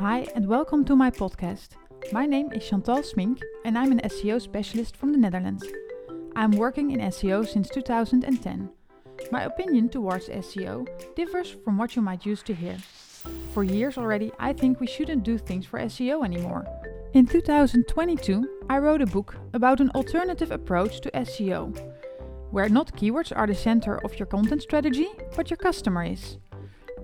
Hi, and welcome to my podcast. My name is Chantal Smink, and I'm an SEO specialist from the Netherlands. I'm working in SEO since 2010. My opinion towards SEO differs from what you might used to hear. For years already, I think we shouldn't do things for SEO anymore. In 2022, I wrote a book about an alternative approach to SEO, where not keywords are the center of your content strategy, but your customer is.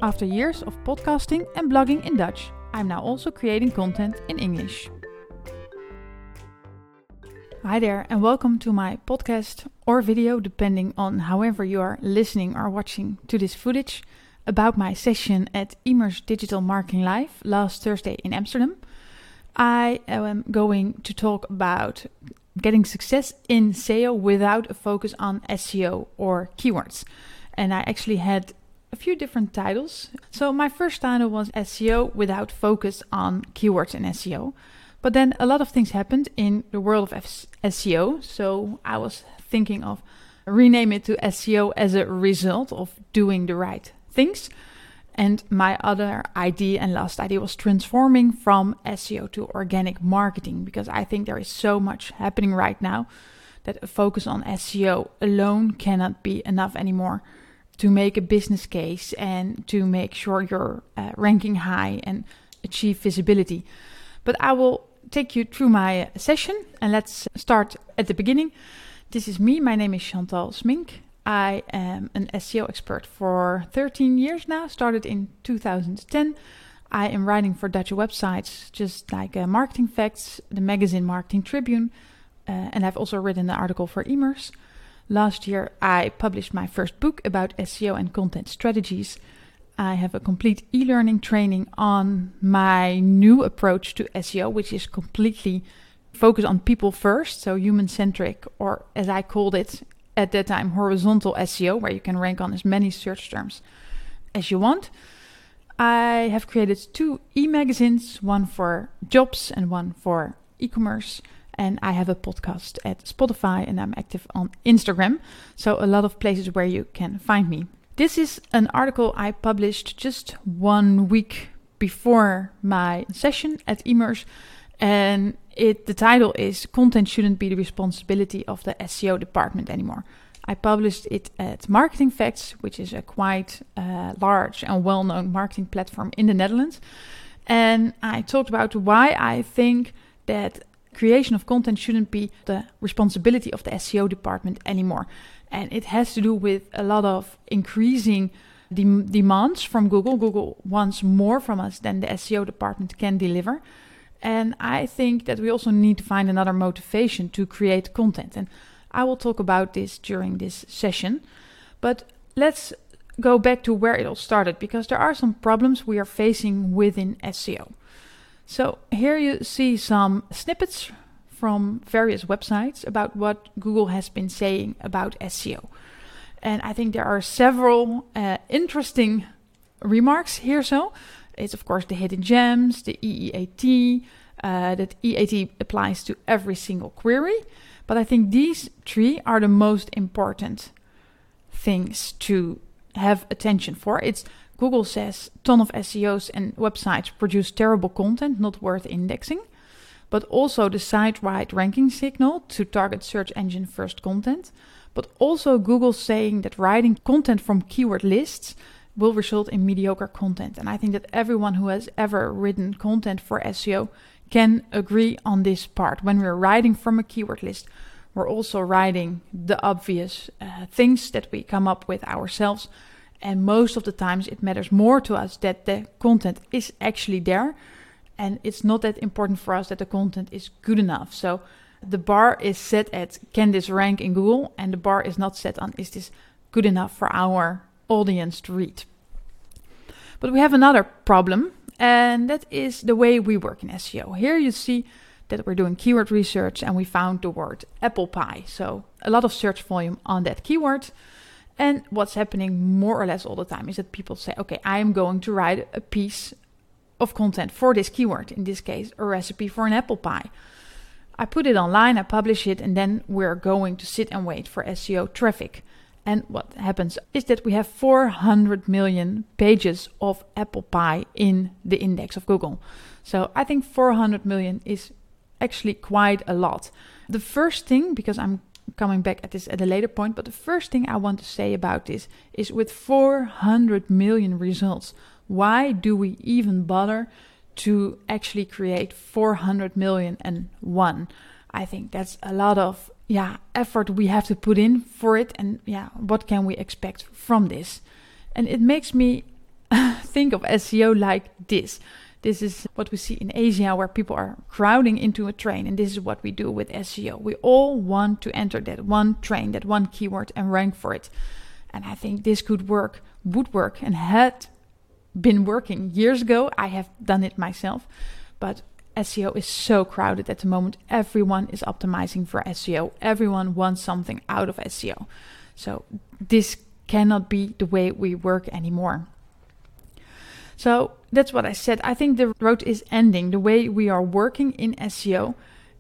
After years of podcasting and blogging in Dutch, I'm now also creating content in English. Hi there, and welcome to my podcast or video, depending on however you are listening or watching to this footage, about my session at Emerce Digital Marketing Live last Thursday in Amsterdam. I am going to talk about getting success in SEO without a focus on SEO or keywords. And I actually had a few different titles. So my first title was SEO without focus on keywords in SEO. But then a lot of things happened in the world of SEO. So I was thinking of rename it to SEO as a result of doing the right things. And my other idea and last idea was transforming from SEO to organic marketing because I think there is so much happening right now that a focus on SEO alone cannot be enough anymore to make a business case and to make sure you're uh, ranking high and achieve visibility. But I will take you through my session and let's start at the beginning. This is me. My name is Chantal Smink. I am an SEO expert for 13 years now, started in 2010. I am writing for Dutch websites, just like uh, Marketing Facts, the magazine Marketing Tribune, uh, and I've also written an article for Emerce. Last year, I published my first book about SEO and content strategies. I have a complete e learning training on my new approach to SEO, which is completely focused on people first, so human centric, or as I called it at that time horizontal SEO, where you can rank on as many search terms as you want. I have created two e magazines, one for jobs and one for e commerce. And I have a podcast at Spotify and I'm active on Instagram. So, a lot of places where you can find me. This is an article I published just one week before my session at Emerce. And it the title is Content Shouldn't Be the Responsibility of the SEO Department Anymore. I published it at Marketing Facts, which is a quite uh, large and well known marketing platform in the Netherlands. And I talked about why I think that creation of content shouldn't be the responsibility of the SEO department anymore. And it has to do with a lot of increasing demands from Google. Google wants more from us than the SEO department can deliver. And I think that we also need to find another motivation to create content. And I will talk about this during this session. But let's go back to where it all started because there are some problems we are facing within SEO. So here you see some snippets from various websites about what Google has been saying about SEO. And I think there are several uh, interesting remarks here. So it's, of course, the hidden gems, the EEAT, uh, that EAT applies to every single query. But I think these three are the most important things to have attention for. It's Google says ton of SEOs and websites produce terrible content not worth indexing, but also the site-wide ranking signal to target search engine first content, but also Google saying that writing content from keyword lists will result in mediocre content. And I think that everyone who has ever written content for SEO can agree on this part. When we're writing from a keyword list, we're also writing the obvious uh, things that we come up with ourselves. And most of the times, it matters more to us that the content is actually there. And it's not that important for us that the content is good enough. So the bar is set at can this rank in Google? And the bar is not set on is this good enough for our audience to read. But we have another problem, and that is the way we work in SEO. Here you see that we're doing keyword research and we found the word apple pie. So a lot of search volume on that keyword. And what's happening more or less all the time is that people say, okay, I am going to write a piece of content for this keyword, in this case, a recipe for an apple pie. I put it online, I publish it, and then we're going to sit and wait for SEO traffic. And what happens is that we have 400 million pages of apple pie in the index of Google. So I think 400 million is actually quite a lot. The first thing, because I'm coming back at this at a later point, but the first thing I want to say about this is with 400 million results, why do we even bother to actually create 400 million and one? I think that's a lot of yeah effort we have to put in for it and yeah what can we expect from this and it makes me think of SEO like this this is what we see in Asia where people are crowding into a train and this is what we do with SEO we all want to enter that one train that one keyword and rank for it and I think this could work would work and had been working years ago I have done it myself but SEO is so crowded at the moment. Everyone is optimizing for SEO. Everyone wants something out of SEO. So this cannot be the way we work anymore. So that's what I said. I think the road is ending. The way we are working in SEO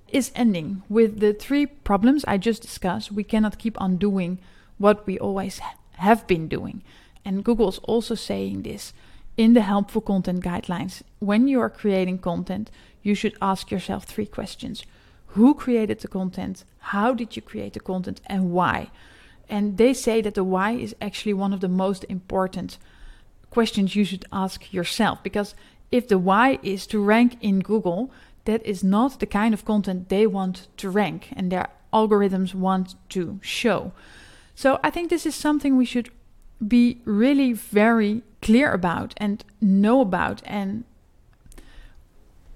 is ending. With the three problems I just discussed, we cannot keep on doing what we always have been doing. And Google is also saying this in the helpful content guidelines. When you are creating content, you should ask yourself three questions Who created the content? How did you create the content? And why? And they say that the why is actually one of the most important questions you should ask yourself. Because if the why is to rank in Google, that is not the kind of content they want to rank and their algorithms want to show. So I think this is something we should be really very clear about and know about. And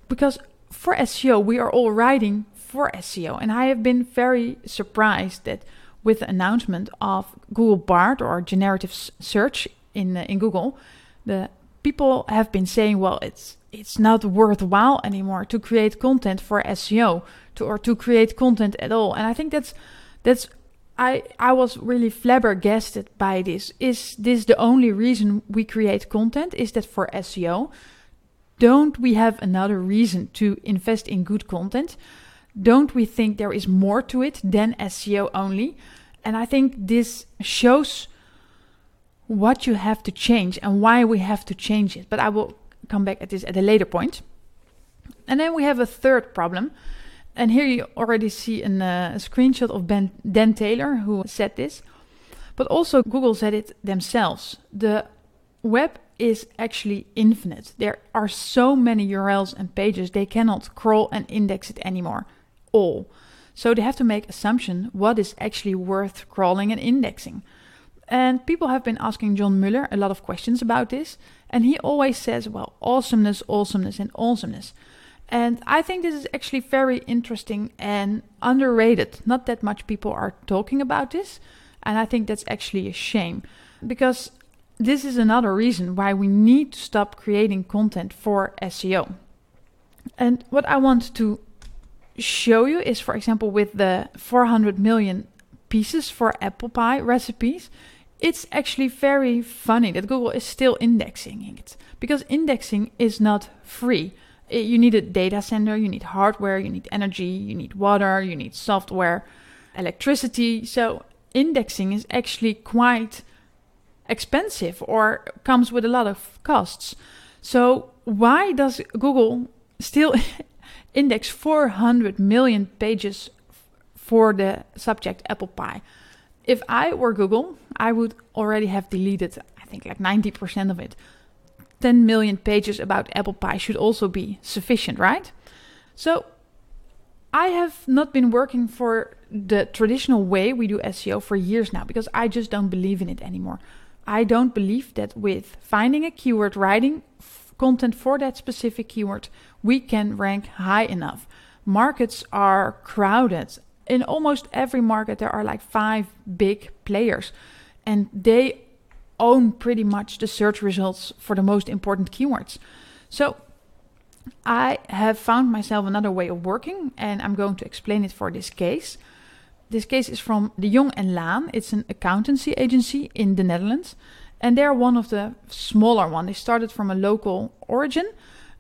because for SEO we are all writing for SEO and I have been very surprised that with the announcement of Google Bard or generative search in uh, in Google the people have been saying well it's it's not worthwhile anymore to create content for SEO to or to create content at all and I think that's that's I, I was really flabbergasted by this. Is this the only reason we create content? Is that for SEO? Don't we have another reason to invest in good content? Don't we think there is more to it than SEO only? And I think this shows what you have to change and why we have to change it. But I will come back at this at a later point. And then we have a third problem and here you already see an, uh, a screenshot of ben, Dan Taylor who said this. But also, Google said it themselves. The web is actually infinite. There are so many URLs and pages, they cannot crawl and index it anymore. All. So they have to make assumption what is actually worth crawling and indexing. And people have been asking John Mueller a lot of questions about this. And he always says, well, awesomeness, awesomeness, and awesomeness. And I think this is actually very interesting and underrated. Not that much people are talking about this. And I think that's actually a shame because this is another reason why we need to stop creating content for SEO. And what I want to show you is, for example, with the 400 million pieces for apple pie recipes, it's actually very funny that Google is still indexing it because indexing is not free you need a data center, you need hardware, you need energy, you need water, you need software, electricity. So indexing is actually quite expensive or comes with a lot of costs. So why does Google still index 400 million pages for the subject apple pie? If I were Google, I would already have deleted I think like 90% of it 10 million pages about apple pie should also be sufficient, right? So I have not been working for the traditional way we do SEO for years now because I just don't believe in it anymore. I don't believe that with finding a keyword, writing f- content for that specific keyword, we can rank high enough. Markets are crowded. In almost every market, there are like five big players, and they own pretty much the search results for the most important keywords. So I have found myself another way of working, and I'm going to explain it for this case. This case is from De Jong en Laan. It's an accountancy agency in the Netherlands, and they're one of the smaller one. They started from a local origin,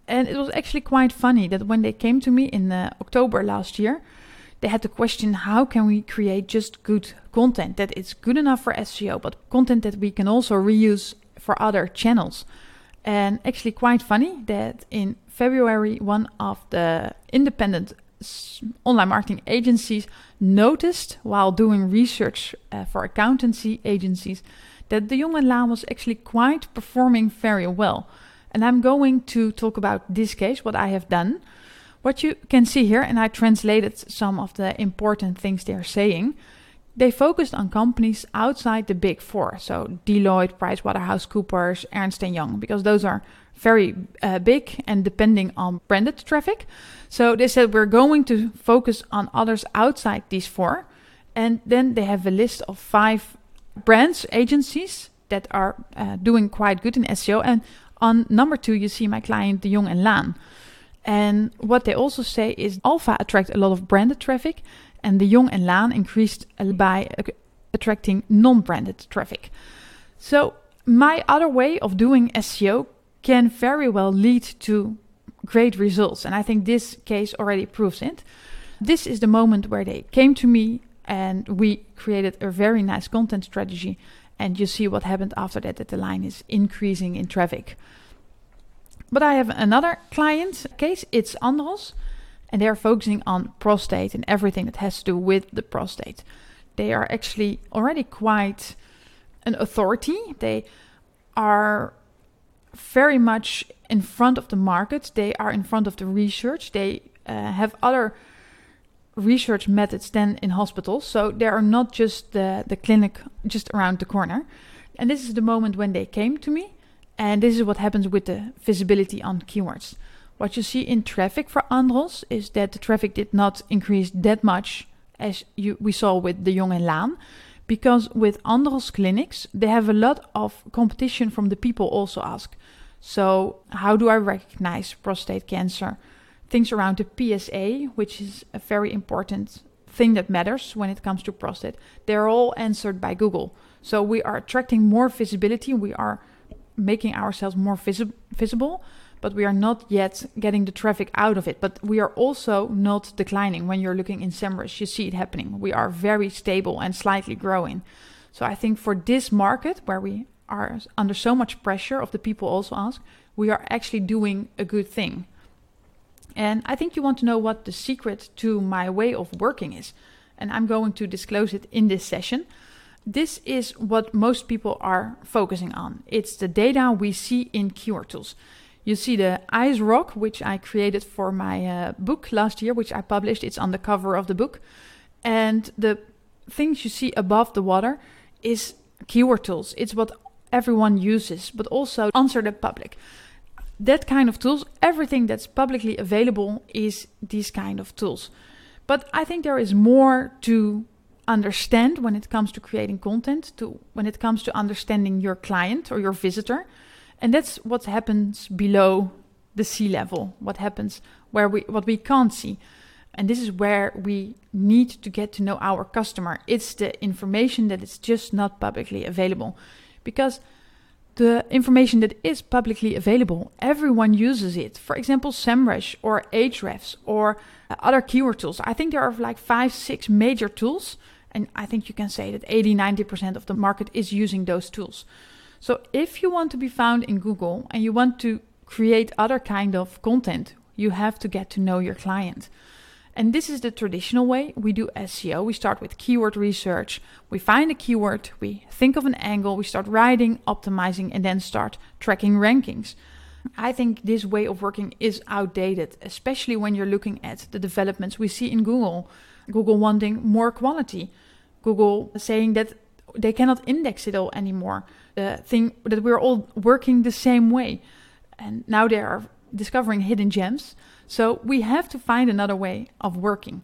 and it was actually quite funny that when they came to me in uh, October last year, they had the question how can we create just good content that is good enough for SEO, but content that we can also reuse for other channels. And actually, quite funny that in February, one of the independent online marketing agencies noticed while doing research uh, for accountancy agencies that the Jong and Laan was actually quite performing very well. And I'm going to talk about this case, what I have done. What you can see here, and I translated some of the important things they're saying. They focused on companies outside the big four, so Deloitte, PricewaterhouseCoopers, Ernst Young, because those are very uh, big and depending on branded traffic. So they said we're going to focus on others outside these four, and then they have a list of five brands, agencies that are uh, doing quite good in SEO. And on number two, you see my client, De Jong and Laan. And what they also say is Alpha attract a lot of branded traffic, and the Jong and Laan increased by attracting non-branded traffic. So my other way of doing SEO can very well lead to great results, and I think this case already proves it. This is the moment where they came to me and we created a very nice content strategy. And you see what happened after that, that the line is increasing in traffic. But I have another client case, it's Andros, and they're focusing on prostate and everything that has to do with the prostate. They are actually already quite an authority. They are very much in front of the market, they are in front of the research, they uh, have other research methods than in hospitals. So they are not just the, the clinic just around the corner. And this is the moment when they came to me. And this is what happens with the visibility on keywords. What you see in traffic for Andros is that the traffic did not increase that much as you, we saw with De Jong and Laan. Because with Andros clinics, they have a lot of competition from the people also ask. So, how do I recognize prostate cancer? things around the PSA, which is a very important thing that matters when it comes to prostate, they're all answered by Google. So we are attracting more visibility, we are making ourselves more visi- visible, but we are not yet getting the traffic out of it. But we are also not declining. When you're looking in SEMrush, you see it happening. We are very stable and slightly growing. So I think for this market where we are under so much pressure of the people also ask, we are actually doing a good thing. And I think you want to know what the secret to my way of working is. And I'm going to disclose it in this session. This is what most people are focusing on. It's the data we see in keyword tools. You see the ice rock, which I created for my uh, book last year, which I published. It's on the cover of the book. And the things you see above the water is keyword tools. It's what everyone uses, but also answer the public that kind of tools, everything that's publicly available is these kind of tools. But I think there is more to understand when it comes to creating content, to when it comes to understanding your client or your visitor. And that's what happens below the sea level, what happens where we what we can't see. And this is where we need to get to know our customer. It's the information that is just not publicly available. Because the information that is publicly available, everyone uses it. For example, SEMrush or Ahrefs or other keyword tools. I think there are like five, six major tools. And I think you can say that 80, 90% of the market is using those tools. So if you want to be found in Google and you want to create other kind of content, you have to get to know your client. And this is the traditional way we do SEO. We start with keyword research, we find a keyword, we think of an angle, we start writing, optimizing, and then start tracking rankings. I think this way of working is outdated, especially when you're looking at the developments we see in Google. Google wanting more quality, Google saying that they cannot index it all anymore, the thing that we're all working the same way. And now they are discovering hidden gems. So we have to find another way of working.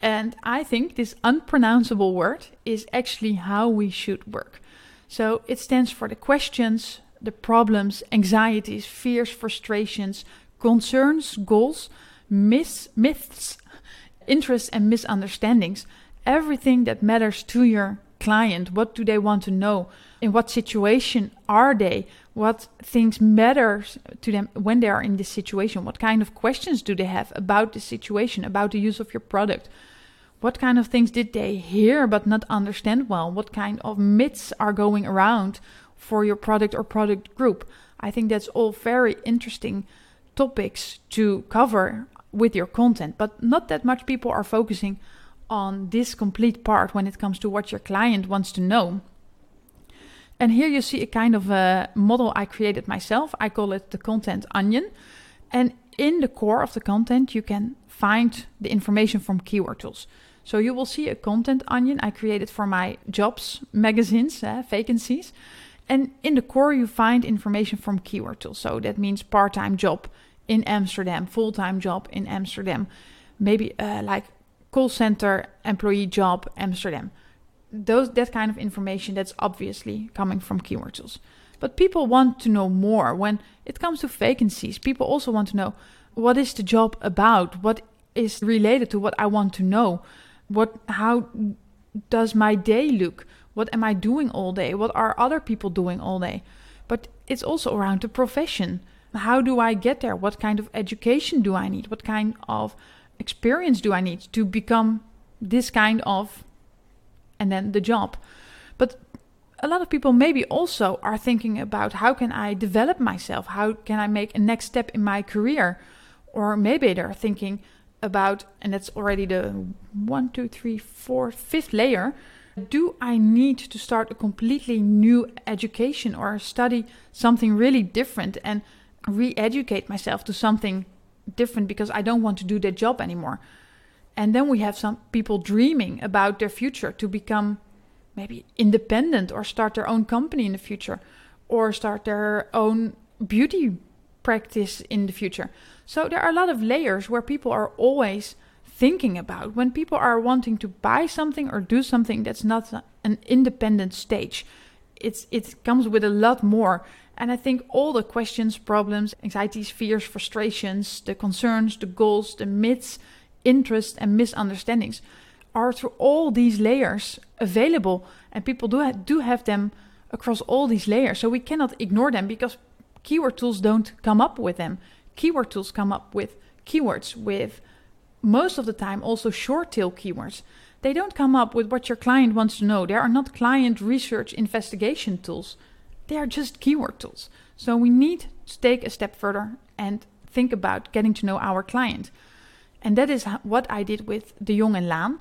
And I think this unpronounceable word is actually how we should work. So it stands for the questions, the problems, anxieties, fears, frustrations, concerns, goals, myths, myths, interests, and misunderstandings. Everything that matters to your client. What do they want to know? In what situation are they? What things matter to them when they are in this situation? What kind of questions do they have about the situation, about the use of your product? What kind of things did they hear but not understand well? What kind of myths are going around for your product or product group? I think that's all very interesting topics to cover with your content, but not that much people are focusing on this complete part when it comes to what your client wants to know. And here you see a kind of a model I created myself. I call it the content onion. And in the core of the content, you can find the information from keyword tools. So you will see a content onion I created for my jobs magazines, uh, vacancies. And in the core, you find information from keyword tools. So that means part time job in Amsterdam, full time job in Amsterdam, maybe uh, like call center employee job Amsterdam. Those that kind of information that's obviously coming from keyword tools. But people want to know more when it comes to vacancies. People also want to know what is the job about? What is related to what I want to know? What how does my day look? What am I doing all day? What are other people doing all day? But it's also around the profession. How do I get there? What kind of education do I need? What kind of experience do I need to become this kind of and then the job? But a lot of people maybe also are thinking about how can I develop myself? How can I make a next step in my career? Or maybe they're thinking about, and that's already the one, two, three, four, fifth layer. Do I need to start a completely new education or study something really different and re educate myself to something different because I don't want to do that job anymore? And then we have some people dreaming about their future to become maybe independent or start their own company in the future or start their own beauty practice in the future. So there are a lot of layers where people are always thinking about when people are wanting to buy something or do something that's not an independent stage. It's it comes with a lot more. And I think all the questions, problems, anxieties, fears, frustrations, the concerns, the goals, the myths, interests, and misunderstandings are through all these layers available, and people do ha- do have them across all these layers. So we cannot ignore them because keyword tools don't come up with them. Keyword tools come up with keywords with most of the time also short tail keywords. They don't come up with what your client wants to know. They are not client research investigation tools. They are just keyword tools. So we need to take a step further and think about getting to know our client. And that is what I did with De Jong and Laan.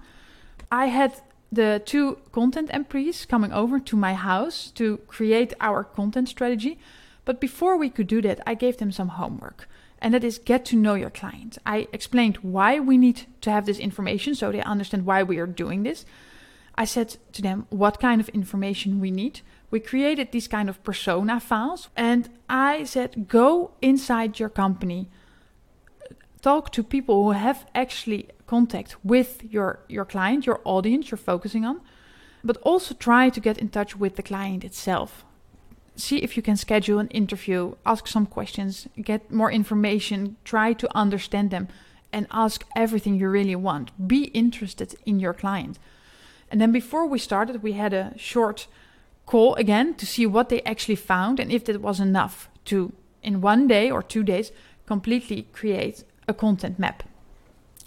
I had the two content employees coming over to my house to create our content strategy. But before we could do that, I gave them some homework. And that is get to know your client. I explained why we need to have this information so they understand why we are doing this. I said to them what kind of information we need. We created these kind of persona files. And I said, go inside your company, talk to people who have actually contact with your, your client, your audience you're focusing on, but also try to get in touch with the client itself. See if you can schedule an interview, ask some questions, get more information, try to understand them, and ask everything you really want. Be interested in your client. And then before we started, we had a short call again to see what they actually found and if that was enough to, in one day or two days, completely create a content map.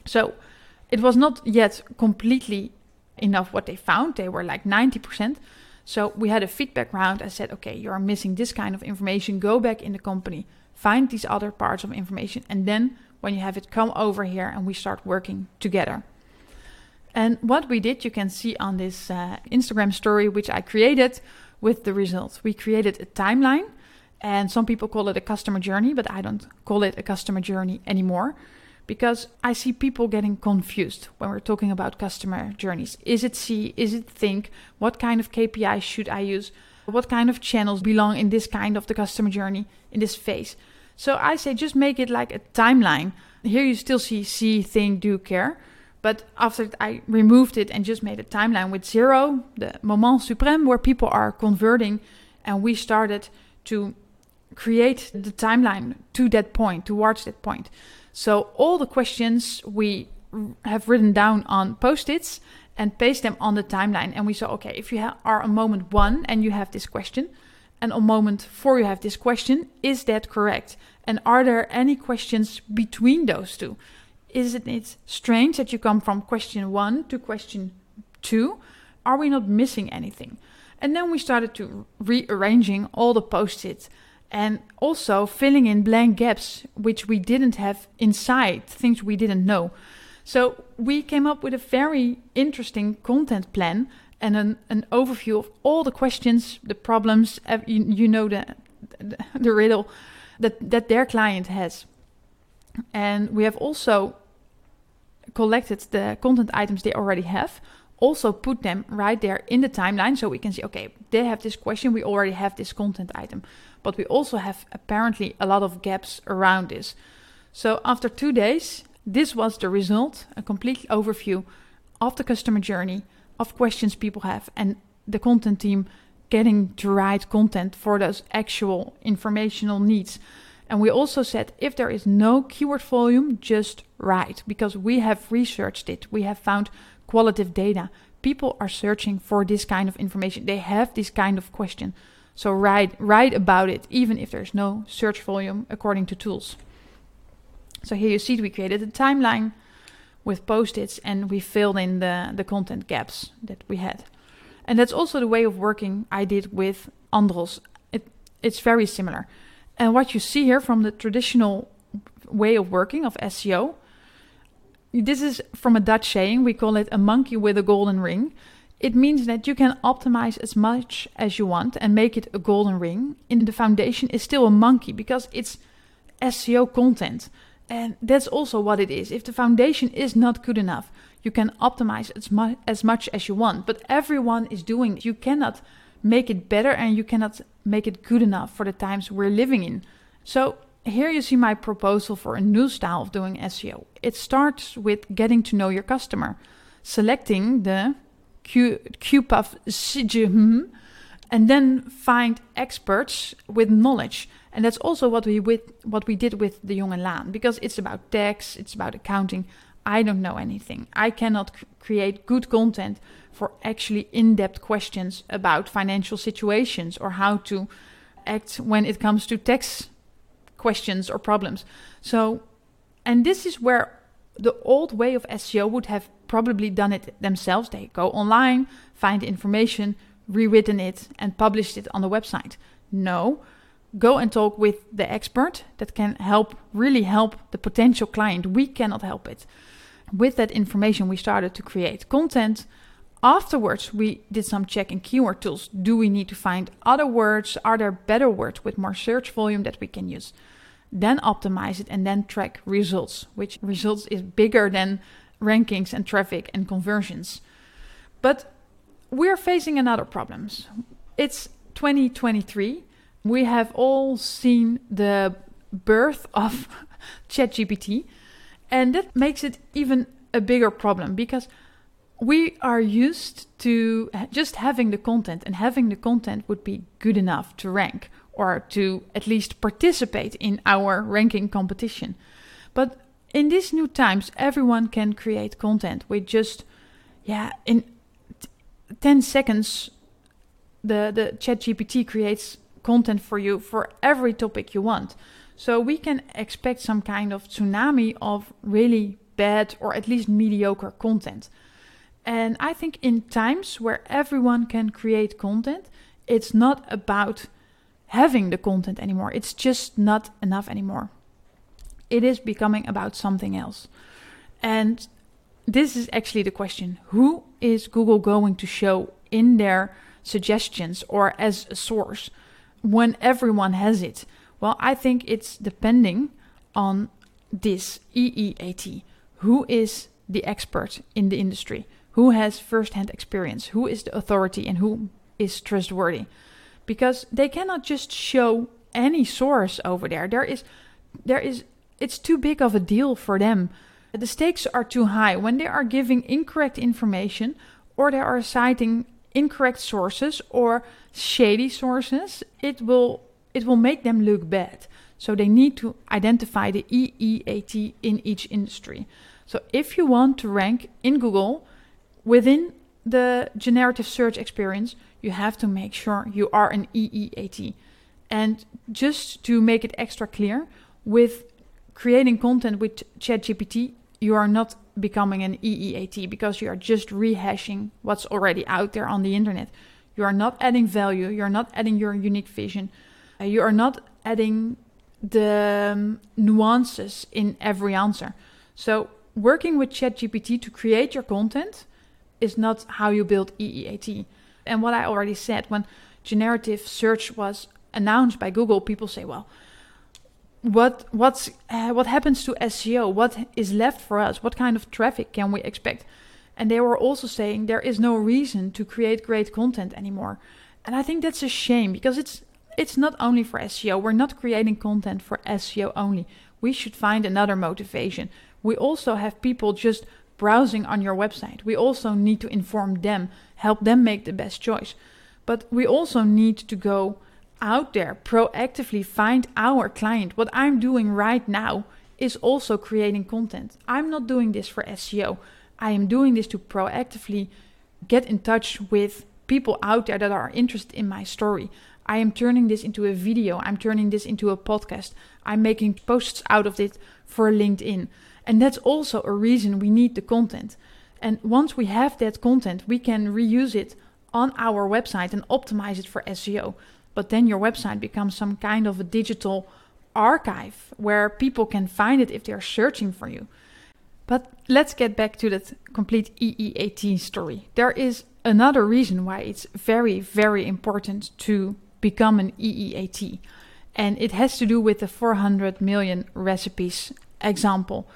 So it was not yet completely enough what they found. They were like 90%. So we had a feedback round. I said, okay, you're missing this kind of information. Go back in the company, find these other parts of information, and then when you have it, come over here and we start working together. And what we did, you can see on this uh, Instagram story, which I created with the results. We created a timeline, and some people call it a customer journey, but I don't call it a customer journey anymore because I see people getting confused when we're talking about customer journeys. Is it see? Is it think? What kind of KPIs should I use? What kind of channels belong in this kind of the customer journey in this phase? So I say just make it like a timeline. Here you still see see, think, do, care. But after I removed it and just made a timeline with zero, the moment supreme, where people are converting, and we started to create the timeline to that point, towards that point. So all the questions we have written down on post-its and paste them on the timeline. And we saw, okay, if you ha- are on moment one and you have this question, and on moment four you have this question, is that correct? And are there any questions between those two? Isn't it strange that you come from question one to question two? Are we not missing anything? And then we started to rearranging all the post-its and also filling in blank gaps which we didn't have inside, things we didn't know. So we came up with a very interesting content plan and an, an overview of all the questions, the problems, you, you know the, the, the riddle that, that their client has. And we have also collected the content items they already have, also put them right there in the timeline so we can see okay, they have this question, we already have this content item. But we also have apparently a lot of gaps around this. So after two days, this was the result a complete overview of the customer journey, of questions people have, and the content team getting to write content for those actual informational needs. And we also said if there is no keyword volume, just write because we have researched it. We have found qualitative data. People are searching for this kind of information. They have this kind of question. So write write about it even if there's no search volume according to tools. So here you see we created a timeline with post-its and we filled in the, the content gaps that we had. And that's also the way of working I did with Andros. It, it's very similar. And what you see here from the traditional way of working of SEO, this is from a Dutch saying, we call it a monkey with a golden ring. It means that you can optimize as much as you want and make it a golden ring. In the foundation is still a monkey because it's SEO content. And that's also what it is. If the foundation is not good enough, you can optimize as, mu- as much as you want. But everyone is doing it. You cannot make it better and you cannot make it good enough for the times we're living in. So here you see my proposal for a new style of doing SEO. It starts with getting to know your customer, selecting the QPAF CGM, and then find experts with knowledge and that's also what we with what we did with the Jong en Laan because it's about tax, it's about accounting. I don't know anything. I cannot create good content for actually in-depth questions about financial situations or how to act when it comes to tax questions or problems. So, and this is where the old way of SEO would have probably done it themselves. They go online, find information, rewritten it, and published it on the website. No, go and talk with the expert that can help, really help the potential client. We cannot help it. With that information, we started to create content. Afterwards, we did some check in keyword tools. Do we need to find other words? Are there better words with more search volume that we can use? Then optimize it and then track results, which results is bigger than rankings and traffic and conversions. But we're facing another problems. It's 2023 we have all seen the birth of ChatGPT, and that makes it even a bigger problem because we are used to just having the content, and having the content would be good enough to rank or to at least participate in our ranking competition. But in these new times, everyone can create content with just, yeah, in t- 10 seconds, the, the ChatGPT creates content for you for every topic you want. So we can expect some kind of tsunami of really bad or at least mediocre content. And I think in times where everyone can create content, it's not about having the content anymore. It's just not enough anymore. It is becoming about something else. And this is actually the question who is Google going to show in their suggestions or as a source? when everyone has it? Well, I think it's depending on this EEAT. Who is the expert in the industry? Who has first-hand experience? Who is the authority and who is trustworthy? Because they cannot just show any source over there. There is there is it's too big of a deal for them. The stakes are too high when they are giving incorrect information or they are citing incorrect sources or shady sources, it will it will make them look bad. So they need to identify the EEAT in each industry. So if you want to rank in Google within the generative search experience, you have to make sure you are an EEAT. And just to make it extra clear, with creating content with ChatGPT, you are not becoming an EEAT because you are just rehashing what's already out there on the internet. You are not adding value, you're not adding your unique vision, uh, you are not adding the um, nuances in every answer. So, working with ChatGPT to create your content is not how you build EEAT. And what I already said, when generative search was announced by Google, people say, well, what what's uh, what happens to SEO? What is left for us? What kind of traffic can we expect? And they were also saying there is no reason to create great content anymore. And I think that's a shame because it's it's not only for SEO. We're not creating content for SEO only. We should find another motivation. We also have people just browsing on your website. We also need to inform them, help them make the best choice. But we also need to go out there, proactively find our client. What I'm doing right now is also creating content. I'm not doing this for SEO. I am doing this to proactively get in touch with people out there that are interested in my story. I am turning this into a video. I'm turning this into a podcast. I'm making posts out of it for LinkedIn. And that's also a reason we need the content. And once we have that content, we can reuse it on our website and optimize it for SEO. But then your website becomes some kind of a digital archive where people can find it if they're searching for you. But let's get back to that complete EEAT story. There is another reason why it's very, very important to become an EEAT. And it has to do with the 400 million recipes example.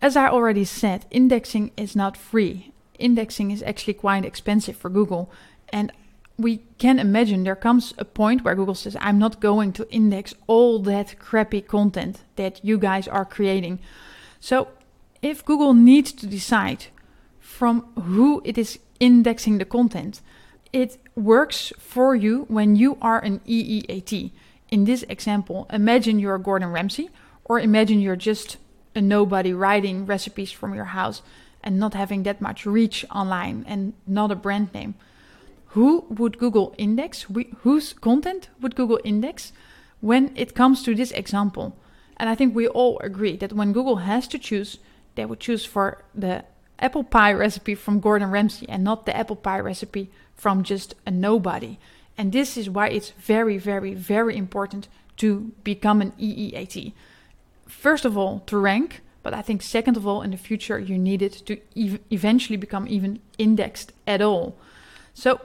As I already said, indexing is not free. Indexing is actually quite expensive for Google. And we can imagine there comes a point where Google says, I'm not going to index all that crappy content that you guys are creating. So if Google needs to decide from who it is indexing the content, it works for you when you are an EEAT. In this example, imagine you're Gordon Ramsay, or imagine you're just a nobody writing recipes from your house and not having that much reach online and not a brand name who would Google index? We, whose content would Google index when it comes to this example? And I think we all agree that when Google has to choose, they would choose for the apple pie recipe from Gordon Ramsay and not the apple pie recipe from just a nobody. And this is why it's very, very, very important to become an EEAT. First of all, to rank, but I think second of all, in the future, you need it to ev- eventually become even indexed at all. So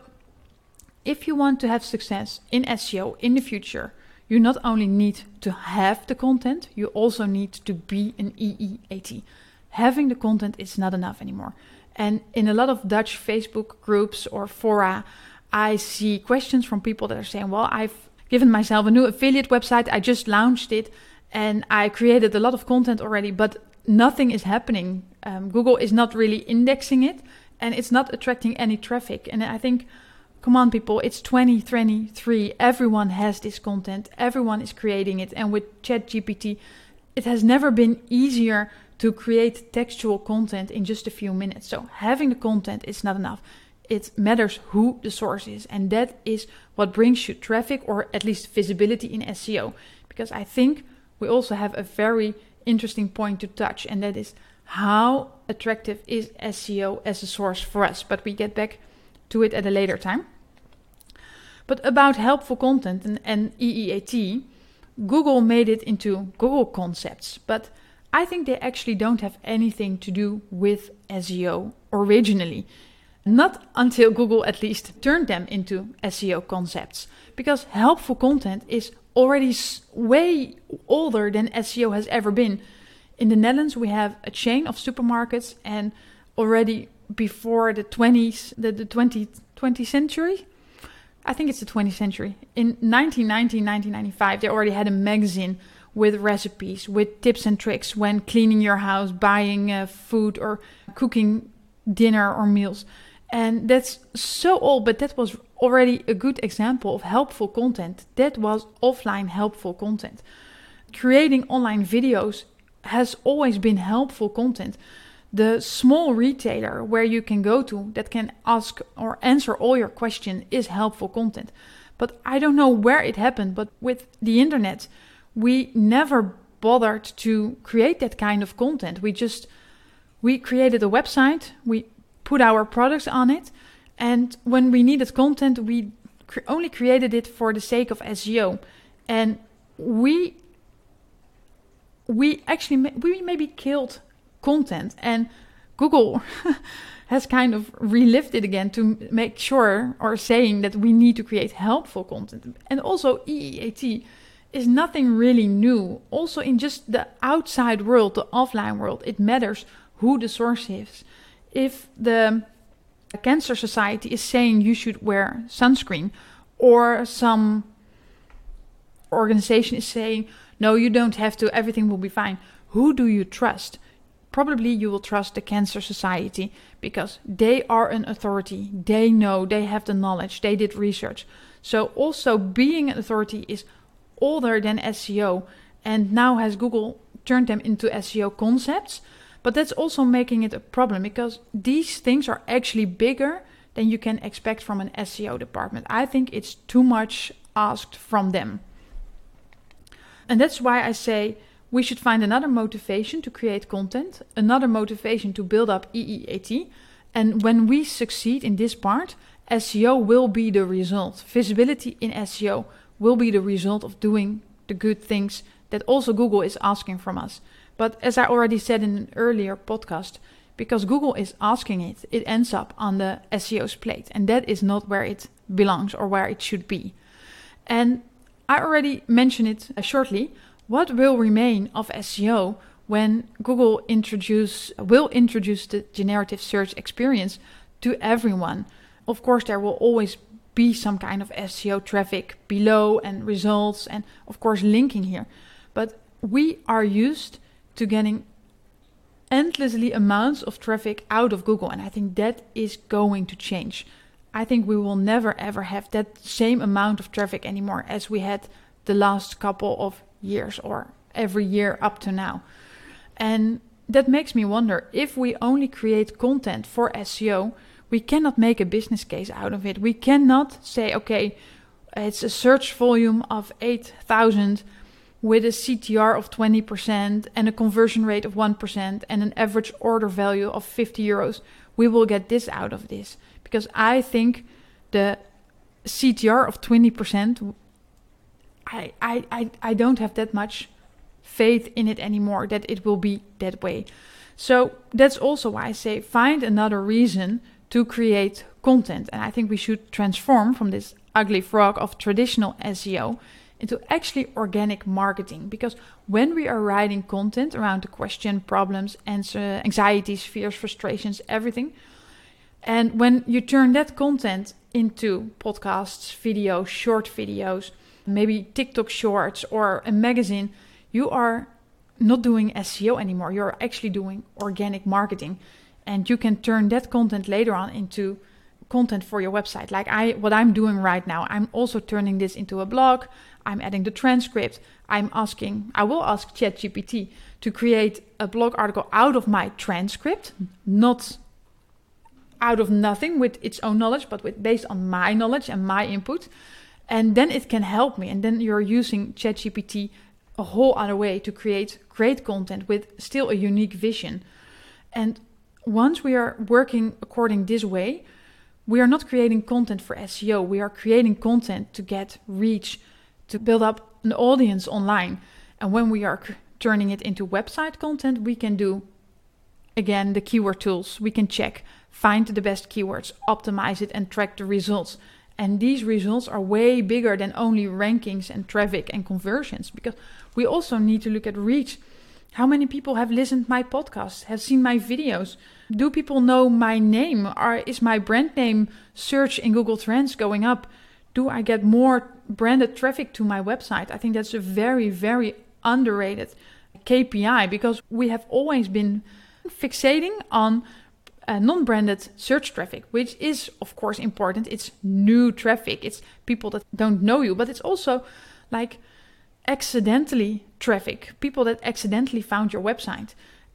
if you want to have success in SEO in the future, you not only need to have the content, you also need to be an EEAT. Having the content is not enough anymore. And in a lot of Dutch Facebook groups or fora, I see questions from people that are saying, Well, I've given myself a new affiliate website, I just launched it, and I created a lot of content already, but nothing is happening. Um, Google is not really indexing it, and it's not attracting any traffic. And I think Come on, people, it's 2023. Everyone has this content, everyone is creating it. And with ChatGPT, it has never been easier to create textual content in just a few minutes. So, having the content is not enough. It matters who the source is, and that is what brings you traffic or at least visibility in SEO. Because I think we also have a very interesting point to touch, and that is how attractive is SEO as a source for us. But we get back to it at a later time. But about helpful content and, and EEAT, Google made it into Google concepts, but I think they actually don't have anything to do with SEO originally. Not until Google at least turned them into SEO concepts, because helpful content is already way older than SEO has ever been. In the Netherlands, we have a chain of supermarkets, and already before the 20s, the, the 20, 20th century, I think it's the 20th century. In 1990, 1995, they already had a magazine with recipes, with tips and tricks when cleaning your house, buying uh, food, or cooking dinner or meals. And that's so old, but that was already a good example of helpful content. That was offline helpful content. Creating online videos has always been helpful content the small retailer where you can go to that can ask or answer all your questions is helpful content. But I don't know where it happened, but with the internet, we never bothered to create that kind of content. We just we created a website, we put our products on it, and when we needed content, we only created it for the sake of SEO. And we we actually we maybe killed content and Google has kind of relived it again to make sure or saying that we need to create helpful content. And also EEAT is nothing really new. Also in just the outside world, the offline world, it matters who the source is. If the Cancer Society is saying you should wear sunscreen or some organization is saying no you don't have to everything will be fine who do you trust probably you will trust the Cancer Society because they are an authority. They know, they have the knowledge, they did research. So, also being an authority is older than SEO, and now has Google turned them into SEO concepts. But that's also making it a problem because these things are actually bigger than you can expect from an SEO department. I think it's too much asked from them. And that's why I say we should find another motivation to create content, another motivation to build up EEAT. And when we succeed in this part, SEO will be the result. Visibility in SEO will be the result of doing the good things that also Google is asking from us. But as I already said in an earlier podcast, because Google is asking it, it ends up on the SEO's plate. And that is not where it belongs or where it should be. And I already mentioned it uh, shortly. What will remain of SEO when Google introduce will introduce the generative search experience to everyone? Of course, there will always be some kind of SEO traffic below and results, and of course, linking here. But we are used to getting endlessly amounts of traffic out of Google, and I think that is going to change. I think we will never ever have that same amount of traffic anymore as we had the last couple of years or every year up to now. And that makes me wonder if we only create content for SEO, we cannot make a business case out of it. We cannot say, okay, it's a search volume of 8,000 with a CTR of 20% and a conversion rate of 1% and an average order value of 50 euros. We will get this out of this because I think the CTR of 20% I, I, I, I don't have that much faith in it anymore that it will be that way. So that's also why I say find another reason to create content. And I think we should transform from this ugly frog of traditional SEO into actually organic marketing. Because when we are writing content around the question, problems, answer, anxieties, fears, frustrations, everything, and when you turn that content into podcasts, videos, short videos, maybe TikTok shorts or a magazine, you are not doing SEO anymore. You're actually doing organic marketing. And you can turn that content later on into content for your website. Like I what I'm doing right now. I'm also turning this into a blog. I'm adding the transcript. I'm asking I will ask ChatGPT to create a blog article out of my transcript, not out of nothing with its own knowledge, but with based on my knowledge and my input and then it can help me and then you're using ChatGPT a whole other way to create great content with still a unique vision and once we are working according this way we are not creating content for SEO we are creating content to get reach to build up an audience online and when we are turning it into website content we can do again the keyword tools we can check find the best keywords optimize it and track the results and these results are way bigger than only rankings and traffic and conversions because we also need to look at reach. How many people have listened my podcast, have seen my videos? Do people know my name? Is my brand name search in Google Trends going up? Do I get more branded traffic to my website? I think that's a very, very underrated KPI because we have always been fixating on uh, non-branded search traffic, which is of course important. It's new traffic. It's people that don't know you, but it's also like accidentally traffic, people that accidentally found your website.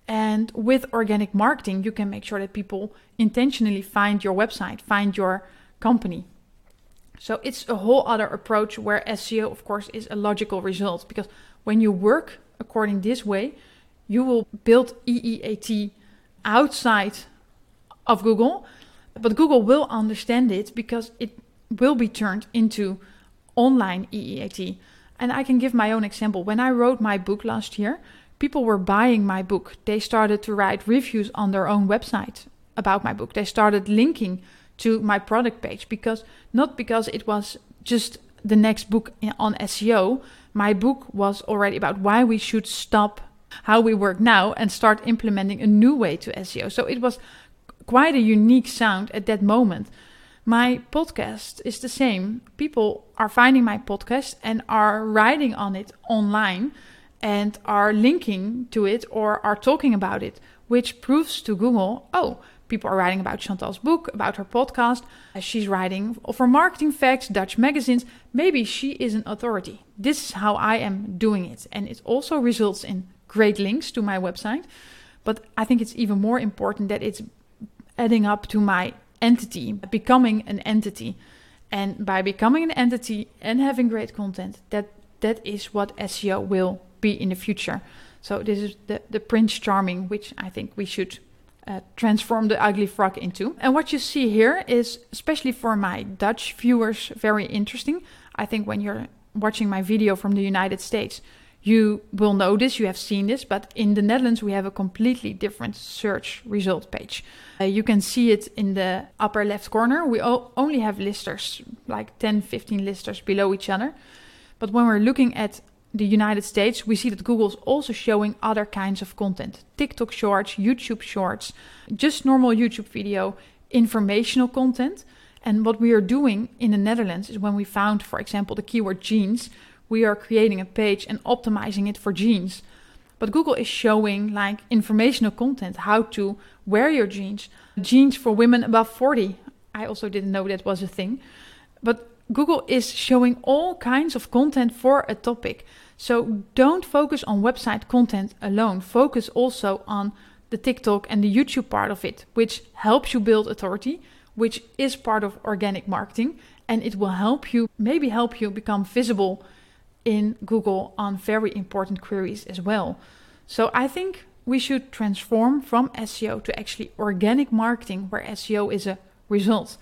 And with organic marketing, you can make sure that people intentionally find your website, find your company. So it's a whole other approach where SEO, of course, is a logical result because when you work according this way, you will build EEAT outside of Google, but Google will understand it because it will be turned into online EEAT. And I can give my own example. When I wrote my book last year, people were buying my book. They started to write reviews on their own website about my book. They started linking to my product page because not because it was just the next book on SEO. My book was already about why we should stop how we work now and start implementing a new way to SEO. So it was quite a unique sound at that moment. My podcast is the same. People are finding my podcast and are writing on it online and are linking to it or are talking about it, which proves to Google, oh, people are writing about Chantal's book, about her podcast. Uh, she's writing for Marketing Facts, Dutch magazines. Maybe she is an authority. This is how I am doing it. And it also results in great links to my website. But I think it's even more important that it's adding up to my entity, becoming an entity. And by becoming an entity and having great content, that that is what SEO will be in the future. So this is the, the Prince Charming, which I think we should uh, transform the ugly frog into. And what you see here is, especially for my Dutch viewers, very interesting. I think when you're watching my video from the United States, you will know this, you have seen this, but in the Netherlands, we have a completely different search result page. Uh, you can see it in the upper left corner. We only have listers, like 10, 15 listers below each other. But when we're looking at the United States, we see that Google's also showing other kinds of content TikTok shorts, YouTube shorts, just normal YouTube video, informational content. And what we are doing in the Netherlands is when we found, for example, the keyword jeans, we are creating a page and optimizing it for jeans. But Google is showing like informational content, how to wear your jeans, jeans for women above 40. I also didn't know that was a thing. But Google is showing all kinds of content for a topic. So don't focus on website content alone. Focus also on the TikTok and the YouTube part of it, which helps you build authority, which is part of organic marketing, and it will help you, maybe help you become visible in Google on very important queries as well. So I think we should transform from SEO to actually organic marketing, where SEO is a result.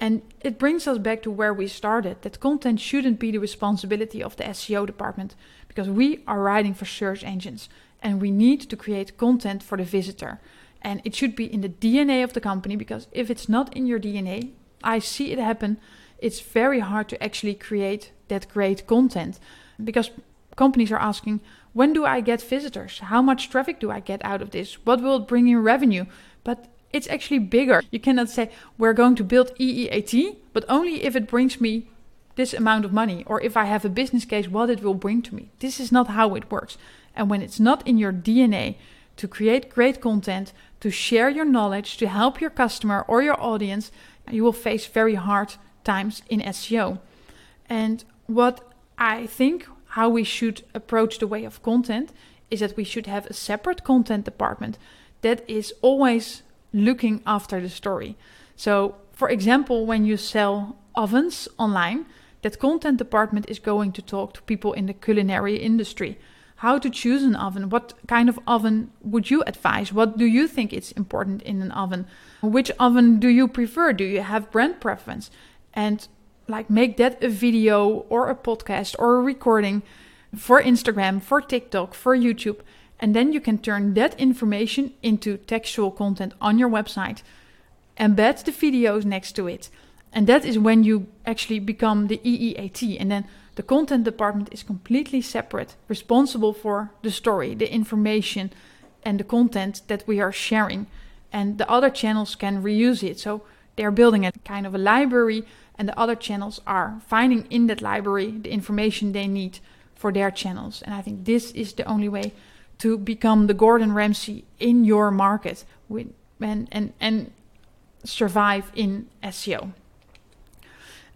And it brings us back to where we started that content shouldn't be the responsibility of the SEO department because we are writing for search engines and we need to create content for the visitor. And it should be in the DNA of the company because if it's not in your DNA, I see it happen it's very hard to actually create that great content because companies are asking, when do I get visitors? How much traffic do I get out of this? What will it bring in revenue? But it's actually bigger. You cannot say, we're going to build EEAT, but only if it brings me this amount of money, or if I have a business case, what it will bring to me. This is not how it works. And when it's not in your DNA to create great content, to share your knowledge, to help your customer or your audience, you will face very hard times in SEO. And what I think how we should approach the way of content is that we should have a separate content department that is always looking after the story. So, for example, when you sell ovens online, that content department is going to talk to people in the culinary industry. How to choose an oven? What kind of oven would you advise? What do you think is important in an oven? Which oven do you prefer? Do you have brand preference? and like make that a video or a podcast or a recording for Instagram, for TikTok, for YouTube. And then you can turn that information into textual content on your website, embed the videos next to it. And that is when you actually become the EEAT. And then the content department is completely separate, responsible for the story, the information, and the content that we are sharing. And the other channels can reuse it. So they're building a kind of a library, and the other channels are finding in that library the information they need for their channels. And I think this is the only way to become the Gordon Ramsay in your market and, and, and survive in SEO.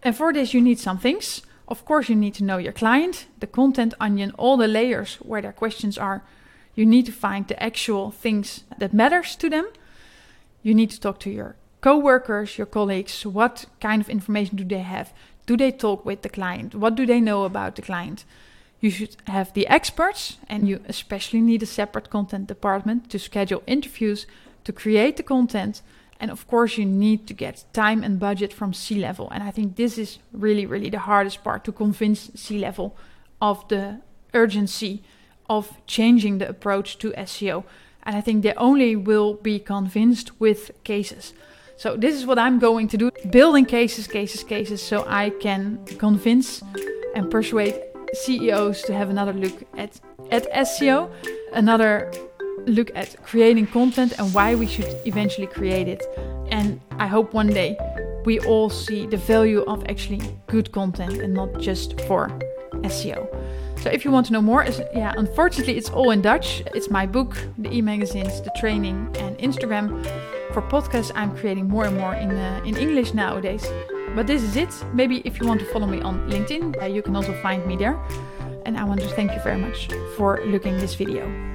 And for this, you need some things. Of course, you need to know your client, the content onion, all the layers where their questions are. You need to find the actual things that matters to them. You need to talk to your co-workers, your colleagues, what kind of information do they have? Do they talk with the client? What do they know about the client? You should have the experts, and you especially need a separate content department to schedule interviews, to create the content. And of course, you need to get time and budget from C level. And I think this is really, really the hardest part to convince C level of the urgency of changing the approach to SEO. And I think they only will be convinced with cases. So, this is what I'm going to do building cases, cases, cases, so I can convince and persuade CEOs to have another look at, at SEO, another look at creating content and why we should eventually create it. And I hope one day we all see the value of actually good content and not just for SEO. So if you want to know more, yeah, unfortunately it's all in Dutch. It's my book, the e-magazines, the training, and Instagram. For podcasts, I'm creating more and more in uh, in English nowadays. But this is it. Maybe if you want to follow me on LinkedIn, uh, you can also find me there. And I want to thank you very much for looking this video.